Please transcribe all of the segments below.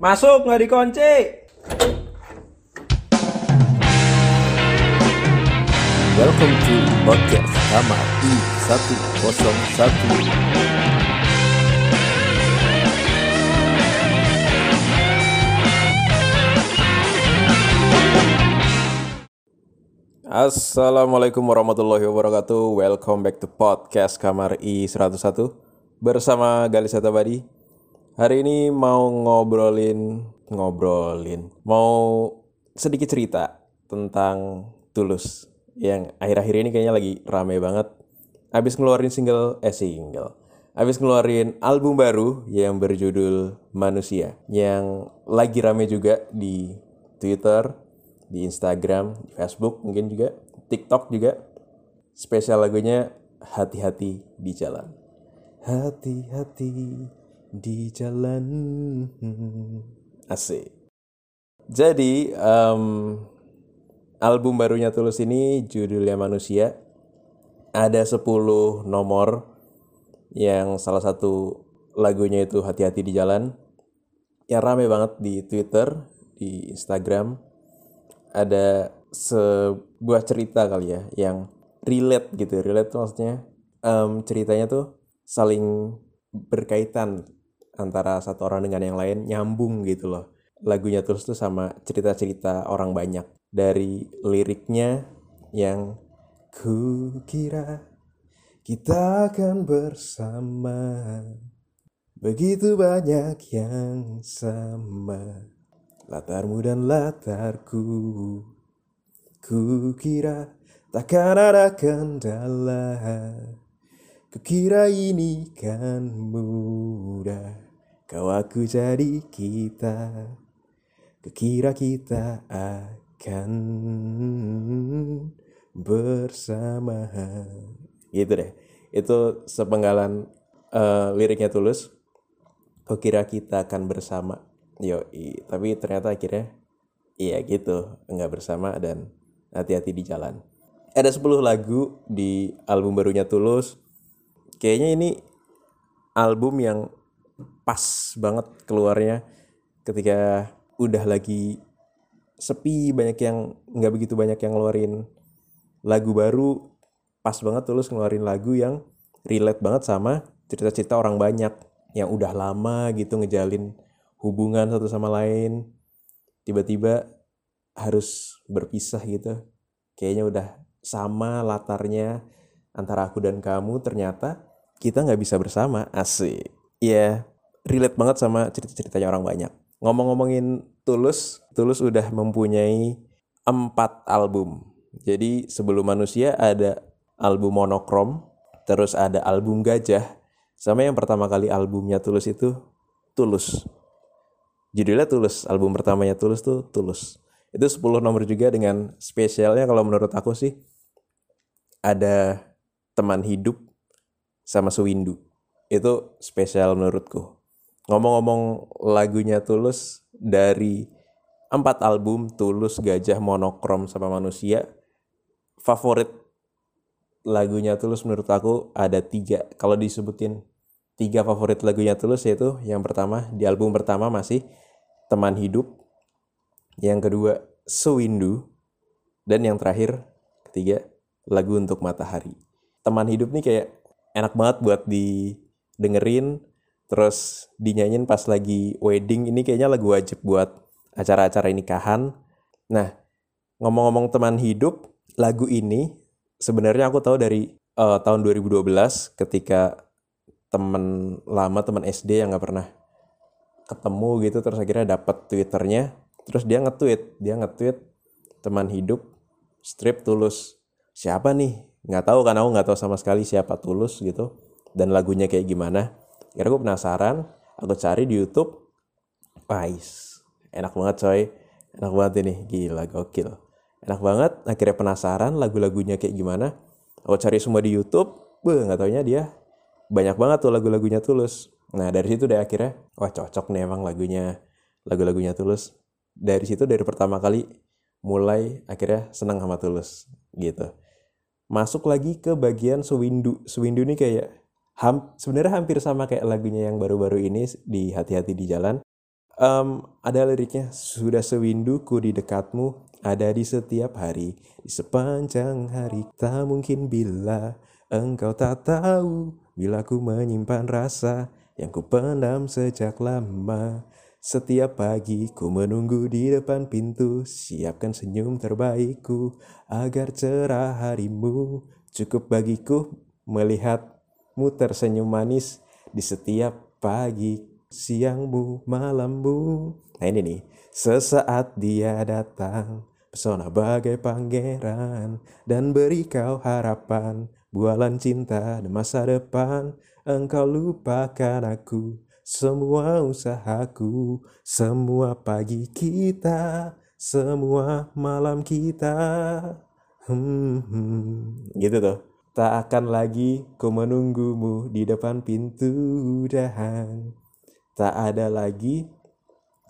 Masuk nggak dikunci. Welcome to podcast Kamar I101 Assalamualaikum warahmatullahi wabarakatuh. Welcome back to podcast Kamar I101 Bersama Galis Atabadi Hari ini mau ngobrolin Ngobrolin Mau sedikit cerita Tentang Tulus Yang akhir-akhir ini kayaknya lagi rame banget Abis ngeluarin single Eh single Abis ngeluarin album baru Yang berjudul Manusia Yang lagi rame juga di Twitter di Instagram, di Facebook mungkin juga, TikTok juga. Spesial lagunya Hati-hati di jalan. Hati-hati di jalan. Asik. Jadi, em, album barunya Tulus ini judulnya Manusia. Ada 10 nomor yang salah satu lagunya itu Hati-hati di jalan. Yang rame banget di Twitter, di Instagram, ada sebuah cerita kali ya yang relate gitu relate maksudnya em, ceritanya tuh saling berkaitan antara satu orang dengan yang lain nyambung gitu loh. Lagunya terus tuh sama cerita-cerita orang banyak. Dari liriknya yang ku kira kita akan bersama. Begitu banyak yang sama. Latarmu dan latarku. Ku kira takkan ada kendala. Kukira ini kan mudah Kau aku jadi kita. Kukira kita akan bersama Gitu deh. Itu sepenggalan eh, liriknya tulus. Kukira kita akan bersama. Yo, tapi ternyata akhirnya iya gitu, nggak bersama dan hati-hati di jalan. Ada 10 lagu di album barunya Tulus. Kayaknya ini album yang pas banget keluarnya ketika udah lagi sepi banyak yang nggak begitu banyak yang ngeluarin lagu baru pas banget tulus ngeluarin lagu yang relate banget sama cerita-cerita orang banyak yang udah lama gitu ngejalin hubungan satu sama lain tiba-tiba harus berpisah gitu. Kayaknya udah sama latarnya antara aku dan kamu ternyata kita nggak bisa bersama. Asik ya relate banget sama cerita-ceritanya orang banyak. Ngomong-ngomongin Tulus Tulus udah mempunyai empat album. Jadi sebelum manusia ada album monokrom terus ada album gajah sama yang pertama kali albumnya Tulus itu Tulus. Judulnya Tulus album pertamanya Tulus tuh Tulus. Itu 10 nomor juga dengan spesialnya kalau menurut aku sih ada teman hidup sama Suwindu itu spesial menurutku ngomong-ngomong lagunya Tulus dari empat album Tulus Gajah Monokrom sama Manusia favorit lagunya Tulus menurut aku ada tiga kalau disebutin tiga favorit lagunya Tulus yaitu yang pertama di album pertama masih Teman Hidup, yang kedua Sewindu, dan yang terakhir ketiga lagu untuk Matahari. Teman Hidup nih kayak enak banget buat didengerin, terus dinyanyiin pas lagi wedding. Ini kayaknya lagu wajib buat acara-acara nikahan. Nah, ngomong-ngomong teman hidup, lagu ini sebenarnya aku tahu dari eh, tahun 2012 ketika temen lama teman SD yang nggak pernah ketemu gitu terus akhirnya dapat twitternya. Terus dia nge-tweet dia nge-tweet teman hidup strip tulus. Siapa nih? Nggak tahu kan aku nggak tahu sama sekali siapa tulus gitu dan lagunya kayak gimana? Akhirnya gue penasaran aku cari di YouTube. Wais, enak banget coy. Enak banget ini. Gila gokil. Enak banget akhirnya penasaran lagu-lagunya kayak gimana. Aku cari semua di YouTube. Beuh, nggak taunya dia. Banyak banget tuh lagu-lagunya tulus. Nah dari situ deh akhirnya, wah cocok nih emang lagunya, lagu-lagunya Tulus. Dari situ dari pertama kali mulai akhirnya senang sama Tulus gitu. Masuk lagi ke bagian Sewindu. Sewindu ini kayak ham, sebenarnya hampir sama kayak lagunya yang baru-baru ini di Hati-Hati di Jalan. um, ada liriknya sudah sewinduku di dekatmu ada di setiap hari. Di sepanjang hari tak mungkin bila engkau tak tahu bila ku menyimpan rasa yang ku pendam sejak lama. Setiap pagi ku menunggu di depan pintu Siapkan senyum terbaikku Agar cerah harimu. Cukup bagiku melihatmu tersenyum manis Di setiap pagi siangmu malammu Nah ini nih Sesaat dia datang Pesona bagai pangeran Dan beri kau harapan Bualan cinta dan masa depan Engkau lupakan aku semua usahaku, semua pagi kita, semua malam kita. Hmm, hmm. gitu tuh. Tak akan lagi ku menunggumu di depan pintu dahan. Tak ada lagi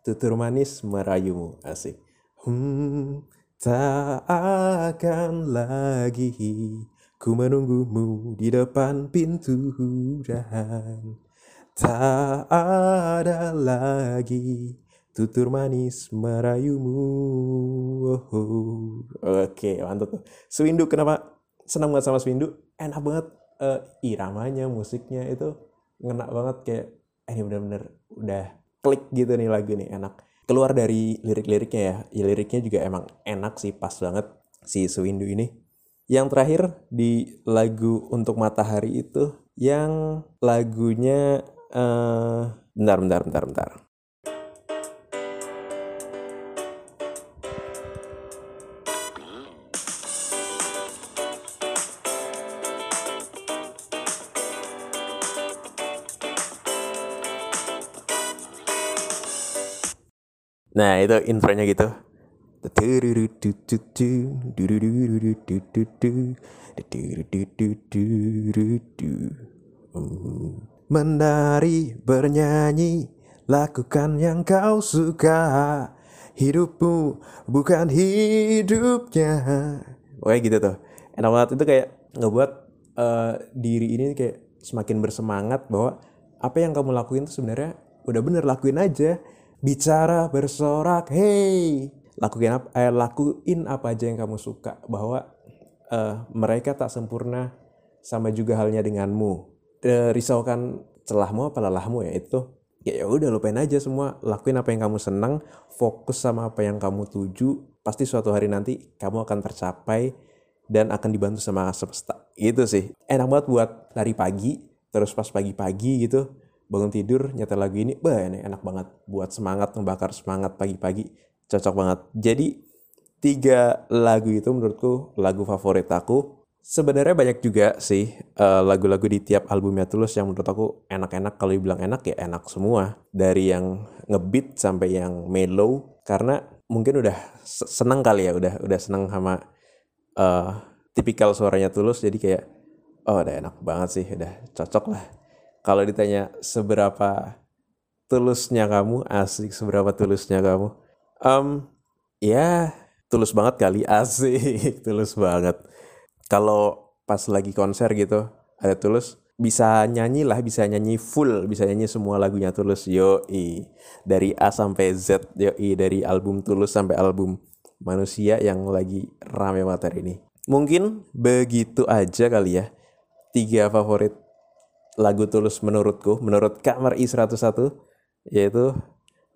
tutur manis merayumu. Asik. Hmm, tak akan lagi ku menunggumu di depan pintu dahan. Tak ada lagi tutur manis merayumu. Oh, Oke, mantap tuh. Swindu kenapa senang banget sama Swindu? Enak banget uh, iramanya, musiknya itu ngena banget kayak eh, ini bener-bener udah klik gitu nih lagu nih enak. Keluar dari lirik-liriknya ya, ya liriknya juga emang enak sih, pas banget si Swindu ini. Yang terakhir di lagu untuk matahari itu yang lagunya uh, bentar, bentar, bentar, bentar. Nah itu intronya gitu. Menari, bernyanyi, lakukan yang kau suka. Hidupmu bukan hidupnya. Oke gitu tuh. Enak banget. Itu kayak ngebuat uh, diri ini kayak semakin bersemangat bahwa apa yang kamu lakuin tuh sebenarnya udah bener lakuin aja bicara bersorak hey. Lakuin apa eh, lakuin apa aja yang kamu suka. Bahwa uh, mereka tak sempurna sama juga halnya denganmu. Risaukan celahmu apa lelahmu ya itu. Ya, ya udah lupain aja semua. Lakuin apa yang kamu senang fokus sama apa yang kamu tuju. Pasti suatu hari nanti kamu akan tercapai dan akan dibantu sama semesta. Itu sih. Enak banget buat lari pagi terus pas pagi-pagi gitu bangun tidur nyata lagu ini bah ini enak banget buat semangat membakar semangat pagi-pagi cocok banget jadi tiga lagu itu menurutku lagu favorit aku Sebenarnya banyak juga sih uh, lagu-lagu di tiap albumnya Tulus yang menurut aku enak-enak. Kalau dibilang enak ya enak semua. Dari yang ngebeat sampai yang mellow. Karena mungkin udah seneng kali ya, udah udah seneng sama uh, tipikal suaranya Tulus. Jadi kayak oh udah enak banget sih, udah cocok lah. Kalau ditanya seberapa tulusnya kamu, asik seberapa tulusnya kamu. Um, ya tulus banget kali, asik tulus banget. Kalau pas lagi konser gitu ada Tulus bisa nyanyi lah bisa nyanyi full bisa nyanyi semua lagunya Tulus. Yo i dari A sampai Z yo i dari album Tulus sampai album manusia yang lagi rame materi ini. Mungkin begitu aja kali ya tiga favorit lagu Tulus menurutku menurut Kamar I101 yaitu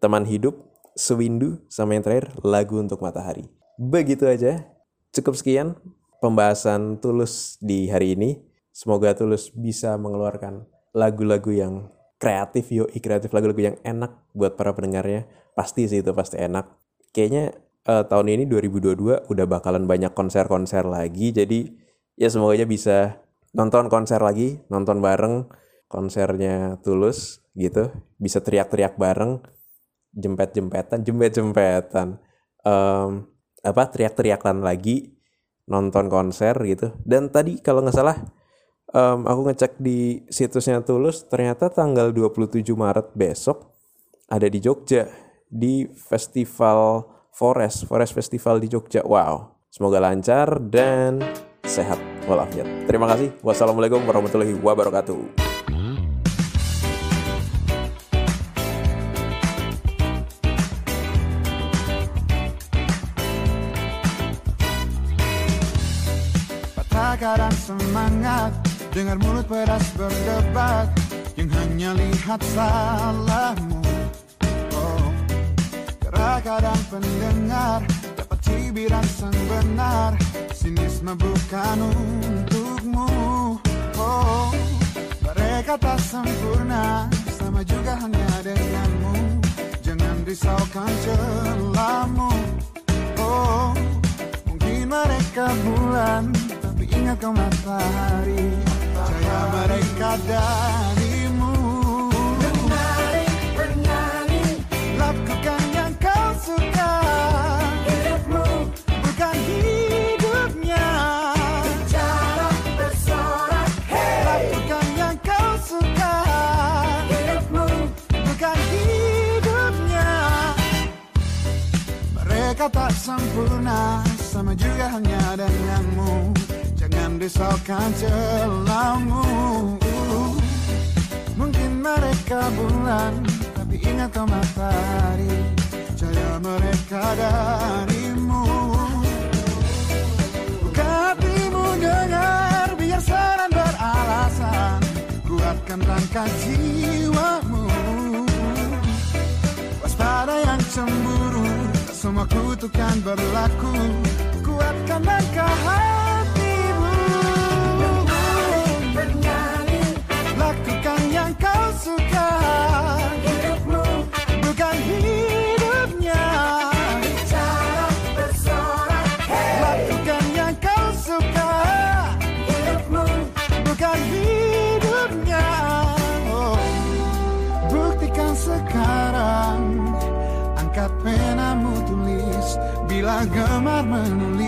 teman hidup sewindu sama yang terakhir lagu untuk matahari begitu aja cukup sekian pembahasan Tulus di hari ini. Semoga Tulus bisa mengeluarkan lagu-lagu yang kreatif, yoi kreatif lagu-lagu yang enak buat para pendengarnya. Pasti sih itu pasti enak. Kayaknya uh, tahun ini 2022 udah bakalan banyak konser-konser lagi. Jadi ya semoga aja bisa nonton konser lagi, nonton bareng konsernya Tulus gitu. Bisa teriak-teriak bareng, jempet-jempetan, jempet-jempetan. Um, apa teriak-teriakan lagi nonton konser gitu dan tadi kalau nggak salah um, aku ngecek di situsnya Tulus ternyata tanggal 27 Maret besok ada di Jogja di festival Forest Forest Festival di Jogja wow semoga lancar dan sehat walafiat. Terima kasih. Wassalamualaikum warahmatullahi wabarakatuh. Kadang semangat dengan mulut pedas berdebat yang hanya lihat salahmu. Oh, kadang pendengar dapat cibiran sang benar Sinisme bukan untukmu. Oh Mereka tak sempurna Sama juga hanya denganmu Jangan risaukan celamu Oh Mungkin mereka bulan Tapi ingat kau matahari. Cahaya mereka darimu Mereka tak sempurna Sama juga hanya denganmu Jangan risaukan celamu Mungkin mereka bulan Tapi ingat kau matahari. Cahaya mereka darimu. Buka hatimu dengar Biar saran beralasan. Kuatkan langkah jiwamu. Waspada yang cemburu kutukan berlaku. Kuatkan langkah hermano